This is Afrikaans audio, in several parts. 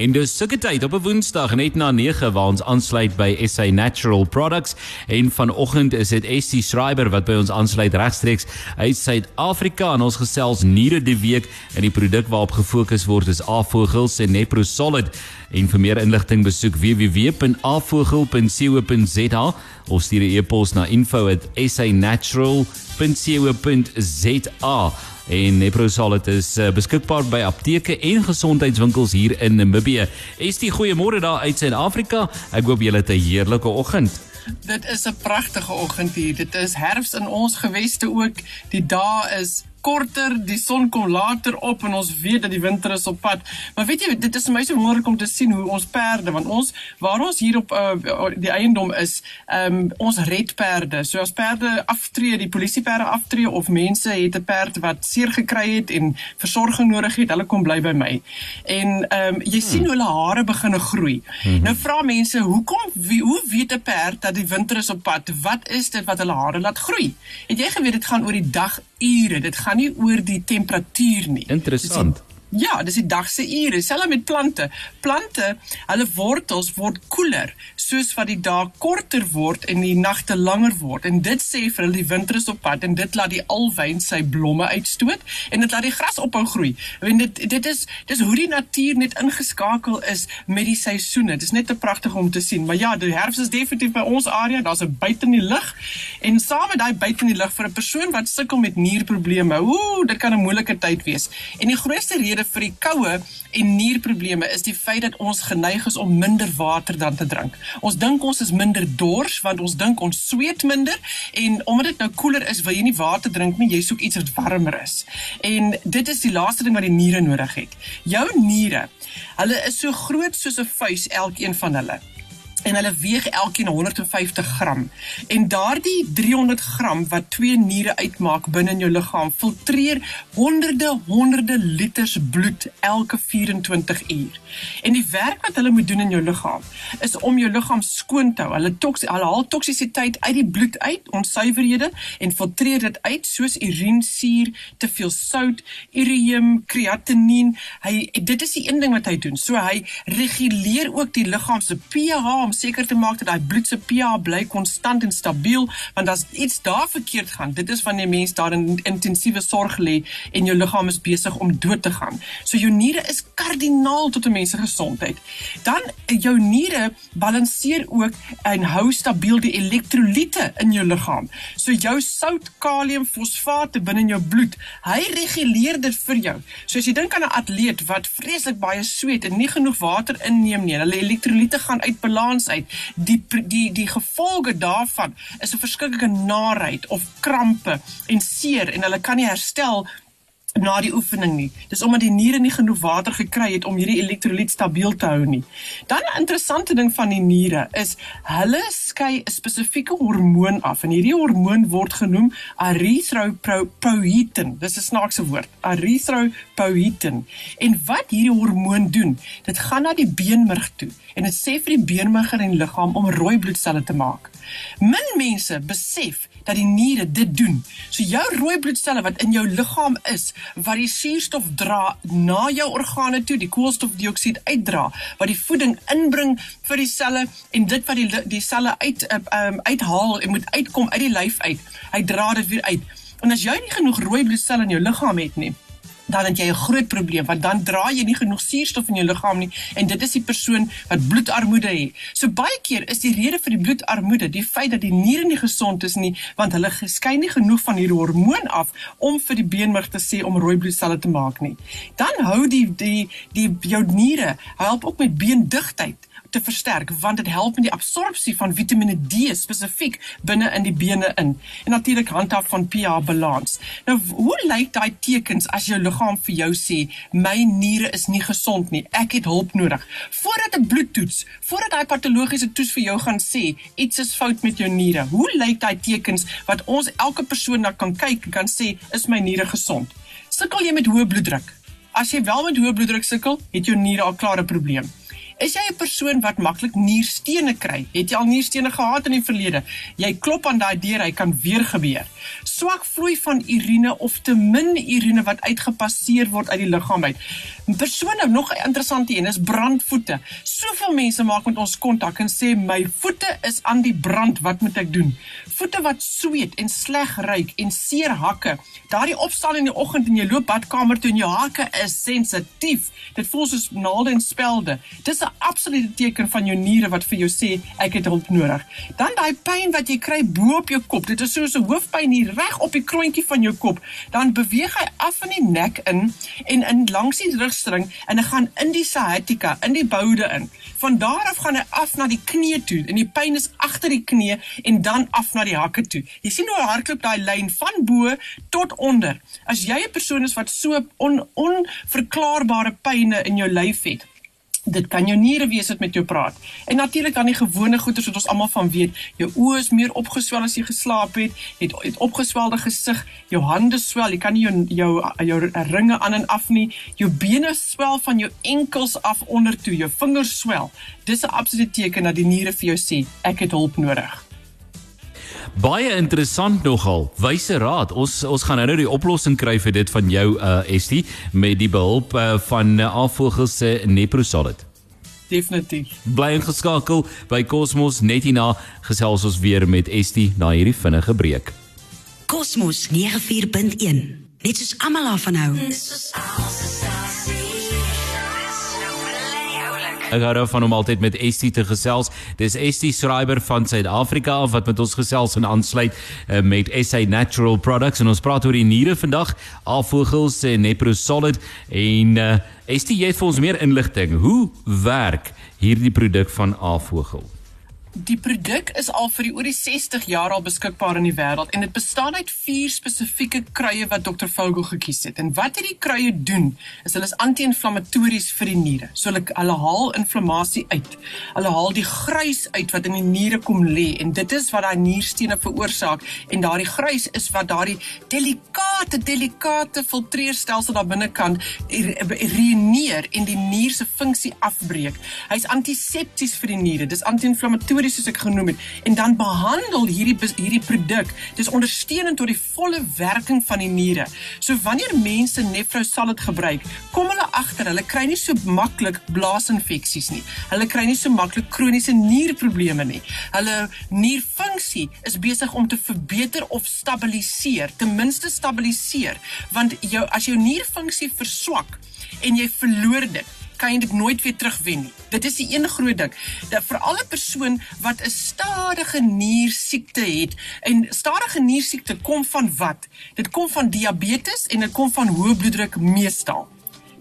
En dis sulke tyd. Op 'n Woensdag net na 9 waar ons aansluit by SA Natural Products en vanoggend is dit Estie Schreiber wat by ons aansluit regstreeks uit Suid-Afrika en ons gesels niere die week en die produk waarop gefokus word is Avogels en Nepro Solid. En vir meer inligting besoek www.avogel.co.za of stuur 'n e-pos na info@sanatural.co.za en Neprosolid is uh, beskikbaar by apteke en gesondheidswinkels hier in Namibië. Estie, goeiemôre daar uit Suid-Afrika. Ek hoop julle het 'n heerlike oggend. Dit is 'n pragtige oggend hier. Dit is herfs in ons geweste ook. Die dae is korter, die son kom later op en ons weet dat die winter is op pad. Maar weet jy, dit is vir my so wonderlik om te sien hoe ons perde, want ons waar ons hier op uh, die eiendom is, um, ons red perde. So as perde aftree, die polisieperde aftree of mense het 'n perd wat seer gekry het en versorging nodig het, hulle kom bly by my. En ehm um, jy sien hoe hulle hare begin groei. Hmm. Nou vra mense, hoekom wie, hoe weet 'n perd dat die winter is op pad? Wat is dit wat hulle hare laat groei? Het jy geweet dit gaan oor die dag ure. Dit gaan nie oor die temperatuur nie. Interessant. Ja, dis die dag se ure, selfs met plante. Plante, hulle wortels word koeler soos wat die dae korter word en die nagte langer word. En dit sê vir hulle die winter is op pad en dit laat die alwyn sy blomme uitstoot en dit laat die gras ophou groei. Want dit dit is dis hoe die natuur net ingeskakel is met die seisoene. Dit is net te pragtig om te sien. Maar ja, die herfs is definitief by ons area. Daar's 'n buite in die lug en saam met daai buite in die lug vir 'n persoon wat sukkel met nierprobleme. Ooh, dit kan 'n moeilike tyd wees. En die grootste rede rede vir die koue en nierprobleme is die feit dat ons geneig is om minder water dan te drink. Ons dink ons is minder dors want ons dink ons sweet minder en omdat dit nou koeler is, wil jy nie water drink nie, jy soek iets wat warmer is. En dit is die laaste ding wat die niere nodig het. Jou niere, hulle is so groot soos 'n vuis elkeen van hulle en hulle weeg elkeen 150 gram. En daardie 300 gram wat twee niere uitmaak binne in jou liggaam, filtreer honderde honderde liters bloed elke 24 uur. En die werk wat hulle moet doen in jou liggaam is om jou liggaam skoon te hou. Hulle toks hulle haal toksisiteit uit die bloed uit, onsuiverhede en filtreer dit uit soos urine, suur, te veel sout, urium, kreatinien. Hy dit is die een ding wat hy doen. So hy reguleer ook die liggaam se pH om seker te maak dat daai bloed se pH bly konstant en stabiel want as iets daar verkeerd gaan. Dit is wanneer mens daar in intensiewe sorg lê en jou liggaam is besig om dood te gaan. So jou niere is kardinaal tot 'n mens se gesondheid. Dan jou niere balanseer ook en hou stabiel die elektrolyte in jou liggaam. So jou sout kalium fosfaat binne in jou bloed hy reguleer dit vir jou. So as jy dink aan 'n atleet wat vreeslik baie sweet en nie genoeg water inneem nie hulle elektrolyte gaan uit balans ons uit. Die die die gevolge daarvan is 'n verskriklike naheid of krampe en seer en hulle kan nie herstel na die oefening nie. Dis omdat die niere nie genoeg water gekry het om hierdie elektrolyt stabiel te hou nie. Dan 'n interessante ding van die niere is hulle skei 'n spesifieke hormoon af en hierdie hormoon word genoem erythropoietin. Dis 'n snaakse woord. Erythropoietin. En wat hierdie hormoon doen, dit gaan na die beenmerg toe en dit sê vir die beenmerg in die liggaam om rooi bloedselle te maak. Min mense besef dat die niere dit doen. So jou rooi bloedselle wat in jou liggaam is, wat die suurstof dra na jou organe toe, die koolstofdioksied uitdra, wat die voeding inbring vir die selle en dit wat die die selle uit um, uithaal en moet uitkom uit die lyf uit. Hy dra dit weer uit. En as jy nie genoeg rooi bloedselle in jou liggaam het nie, dan het jy 'n groot probleem want dan dra jy nie genoeg suurstof in jou liggaam nie en dit is die persoon wat bloedarmoede het. So baie keer is die rede vir die bloedarmoede die feit dat die niere nie gesond is nie want hulle skei nie genoeg van hierdie hormoon af om vir die beenmerg te sê om rooi bloedselle te maak nie. Dan hou die die die jou niere help ook met beendigtheid te versterk want dit help met die absorpsie van Vitamiene D spesifiek binne in die bene in en natuurlik handhaaf van pH balans. Nou hoe lyk daai tekens as jou liggaam vir jou sê my niere is nie gesond nie, ek het hulp nodig. Voordat 'n bloedtoets, voordat daai patologiese toets vir jou gaan sê iets is fout met jou niere. Hoe lyk daai tekens wat ons elke persoon na kan kyk en kan sê is my niere gesond? Sukkel jy met hoë bloeddruk? As jy wel met hoë bloeddruk sukkel, het jou niere al klaar 'n probleem. Is jy 'n persoon wat maklik nierstene kry? Het jy al nierstene gehad in die verlede? Jy klop aan daai deur, hy kan weer gebeur. Swak vloei van urine of te min urine wat uitgepasseer word uit die liggaam uit. Persone nog 'n interessante een is brandvoete. Soveel mense maak met ons kontak en sê my voete is aan die brand, wat moet ek doen? Voete wat sweet en sleg ruik en seer hakke. Daardie opstaan in die oggend en jy loop badkamer toe en jou hakke is sensitief. Dit voel soos naalde en spelde. Dis 'n absolute teken van jou niere wat vir jou sê ek het hulp nodig. Dan daai pyn wat jy kry bo op jou kop. Dit is soos 'n hoofpyn hier reg op die kroontjie van jou kop. Dan beweeg hy af van die nek in en in langs die rugstring en hy gaan in die sciatica, in die boude in. Van daar af gaan hy af na die knie toe en die pyn is agter die knie en dan af na die hakke toe. Jy sien hoe hardloop daai lyn van bo tot onder. As jy 'n persoon is wat so on, onverklaarbare pyne in jou lyf het, dit kan jou niere wees wat met jou praat. En natuurlik dan die gewone goeters wat ons almal van weet. Jou oë is meer opgeswel as jy geslaap het, het, het opgeswelde gesig, jou hande swel, jy kan nie jou jou jou ringe aan en af nie. Jou bene swel van jou enkels af onder toe, jou vingers swel. Dis 'n absolute teken dat die niere vir jou sê ek het hulp nodig. Baie interessant nogal. Wyse raad. Ons ons gaan nou die oplossing kry vir dit van jou uh Estie met die behulp uh, van uh, Afvogels se Neprosolid. Definitief. Bly ingeskakel by Cosmos net hierna gesels ons weer met Estie na hierdie vinnige breek. Cosmos 94.1. Net soos almal daarvan hou. Dis soos alsasie. Ek hou daarvan om altyd met Estie te gesels. Dis Estie Schreiber van Suid-Afrika wat met ons gesels en aansluit uh, met SA Natural Products en ons praat oor die niere vandag, Afvogels en Nepro Solid en uh, Estie jy het vir ons meer inligting. Hoe werk hierdie produk van Afvogel? Die produk is al vir die oor die 60 jaar al beskikbaar in die wêreld en dit bestaan uit vier spesifieke kruie wat Dr. Vogel gekies het. En wat hierdie kruie doen, is hulle is anti-inflammatories vir die niere. So hulle hulle haal inflammasie uit. Hulle haal die gruis uit wat in die niere kom lê en dit is wat daai nierstene veroorsaak en daardie gruis is wat daardie delikate delikate filtreerstelsel daar binnekant reëneer en die nier se funksie afbreek. Hy's antisepties vir die niere. Dis anti-inflammatories stories soos ek genoem het en dan behandel hierdie hierdie produk dis ondersteunend tot die volle werking van die niere. So wanneer mense Nefrosalid gebruik, kom hulle agter hulle kry nie so maklik blaasinfeksies nie. Hulle kry nie so maklik kroniese nierprobleme nie. Hulle nierfunksie is besig om te verbeter of stabiliseer, ten minste stabiliseer, want jou as jou nierfunksie verswak en jy verloor dit kan jy dit nooit weer terugwen nie. Dit is die een groot ding. Dat vir alle persoon wat 'n stadige niersiekte het en stadige niersiekte kom van wat? Dit kom van diabetes en dit kom van hoë bloeddruk meestal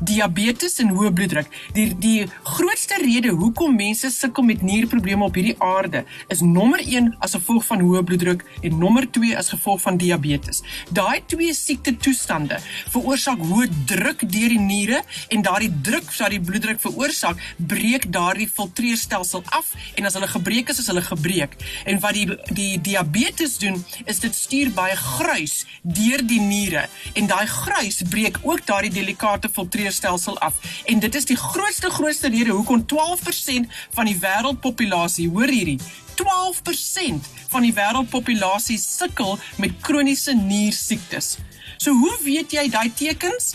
diabetes en hoë bloeddruk. Die die grootste rede hoekom mense sukkel met nierprobleme op hierdie aarde is nommer 1 as gevolg van hoë bloeddruk en nommer 2 as gevolg van diabetes. Daai twee siekte toestande veroorsaak hoë druk deur die niere en daardie druk wat die bloeddruk veroorsaak, breek daardie filtreerstelsel af en as hulle gebreek is, is hulle gebreek. En wat die die diabetes doen, is dit stuur baie gruis deur die niere en daai gruis breek ook daardie delikate filtreer stelsel af. En dit is die grootste grootste rede hoekom 12% van die wêreldpopulasie, hoor hierdie, 12% van die wêreldpopulasie sukkel met kroniese niersiektes. So hoe weet jy daai tekens?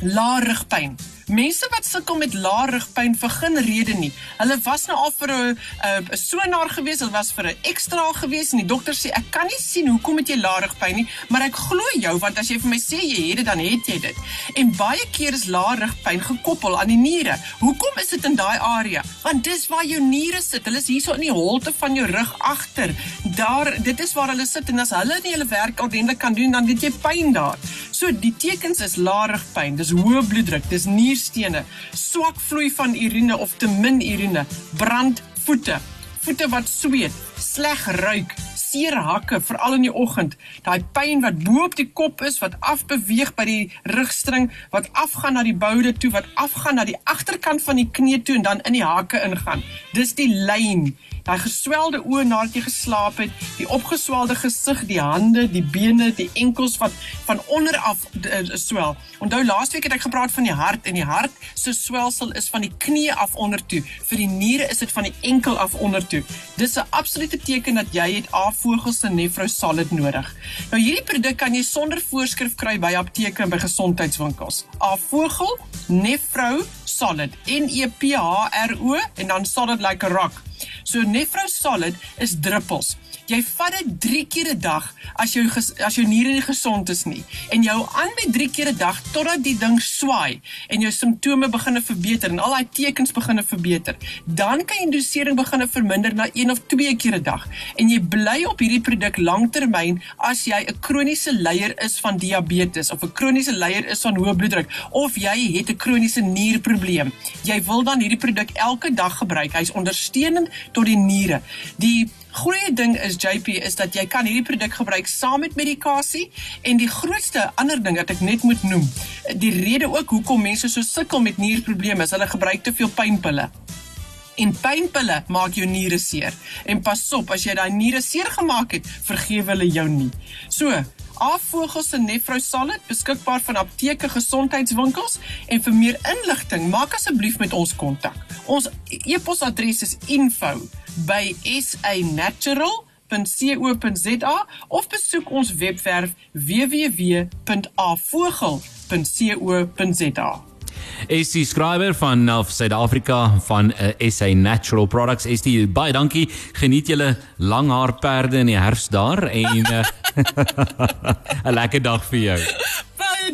Lae rugpyn. Mense wat sukkel met lae rugpyn vir geen rede nie. Hulle was nou al vir 'n 'n sonaar gewees, hulle was vir 'n ekstra gewees en die dokter sê ek kan nie sien hoekom het jy lae rugpyn nie, maar ek glo jou want as jy vir my sê jy het dit dan het jy dit. En baie keer is lae rugpyn gekoppel aan die niere. Hoekom is dit in daai area? Want dis waar jou niere sit. Hulle is hierso in die holte van jou rug agter. Daar dit is waar hulle sit en as hulle nie hulle werk ordentlik kan doen dan het jy pyn daar. So die tekens is lae rugpyn, dis hoë bloeddruk, dis nier nierstene, swak vloei van urine of te min urine, brand voete, voete wat sweet, sleg ruik, seer hakke veral in die oggend, daai pyn wat bo op die kop is wat afbeweeg by die rugstring wat afgaan na die boude toe wat afgaan na die agterkant van die knie toe en dan in die hakke ingaan. Dis die lyn daai geswelde oë nadat jy geslaap het, die opgeswelde gesig, die hande, die bene, die enkels wat van onder af uh, swel. Onthou laasweek het ek gepraat van die hart en die hart se swelsel is van die knie af onder toe. Vir die niere is dit van die enkel af onder toe. Dis 'n absolute teken dat jy het A-vogel se Nefro Solid nodig. Nou hierdie produk kan jy sonder voorskrif kry by apteke en by gesondheidswinkels. A-vogel Nefro Solid. N E P H R O en dan solid like a rock. So Nefro Solid is druppels. Jy vat dit 3 keer 'n dag as jou as jou niere nie gesond is nie en jou aan met 3 keer 'n dag totdat die ding swaai en jou simptome begin verbeter en al daai tekens begin verbeter. Dan kan jy dosering begin verminder na 1 of 2 keer 'n dag en jy bly op hierdie produk langtermyn as jy 'n kroniese leier is van diabetes of 'n kroniese leier is van hoë bloeddruk of jy het 'n kroniese nierprobleem. Jy wil dan hierdie produk elke dag gebruik. Hy's ondersteunend tot die niere. Die Goeie ding is JP is dat jy kan hierdie produk gebruik saam met medikasie en die grootste ander ding wat ek net moet noem, die rede ook hoekom mense so sukkel met nierprobleme is hulle gebruik te veel pynpille. En pynpille maak jou niere seer. En pas op, as jy daai niere seer gemaak het, vergewe hulle jou nie. So, Afvogel se Nefro Solid beskikbaar van apteke gesondheidswinkels en vir meer inligting maak asseblief met ons kontak. Ons e-posadres is info@sanatural.co.za of besoek ons webwerf www.avogel.co.za. die skrywer van Suid-Afrika van uh, eh, SA Natural Products. Die baie dankie. Geniet julle lang haar perde in die herfs daar en uh, 'n lekker dag vir jou.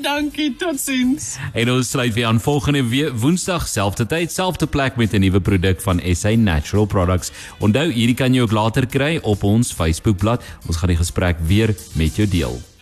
Dankie. Totsiens. En ons sluit weer aan volgende Woensdag selfde tyd, selfde plek met 'n nuwe produk van SA Natural Products. Onthou, hierdie kan jy ook later kry op ons Facebookblad. Ons gaan die gesprek weer met jou deel.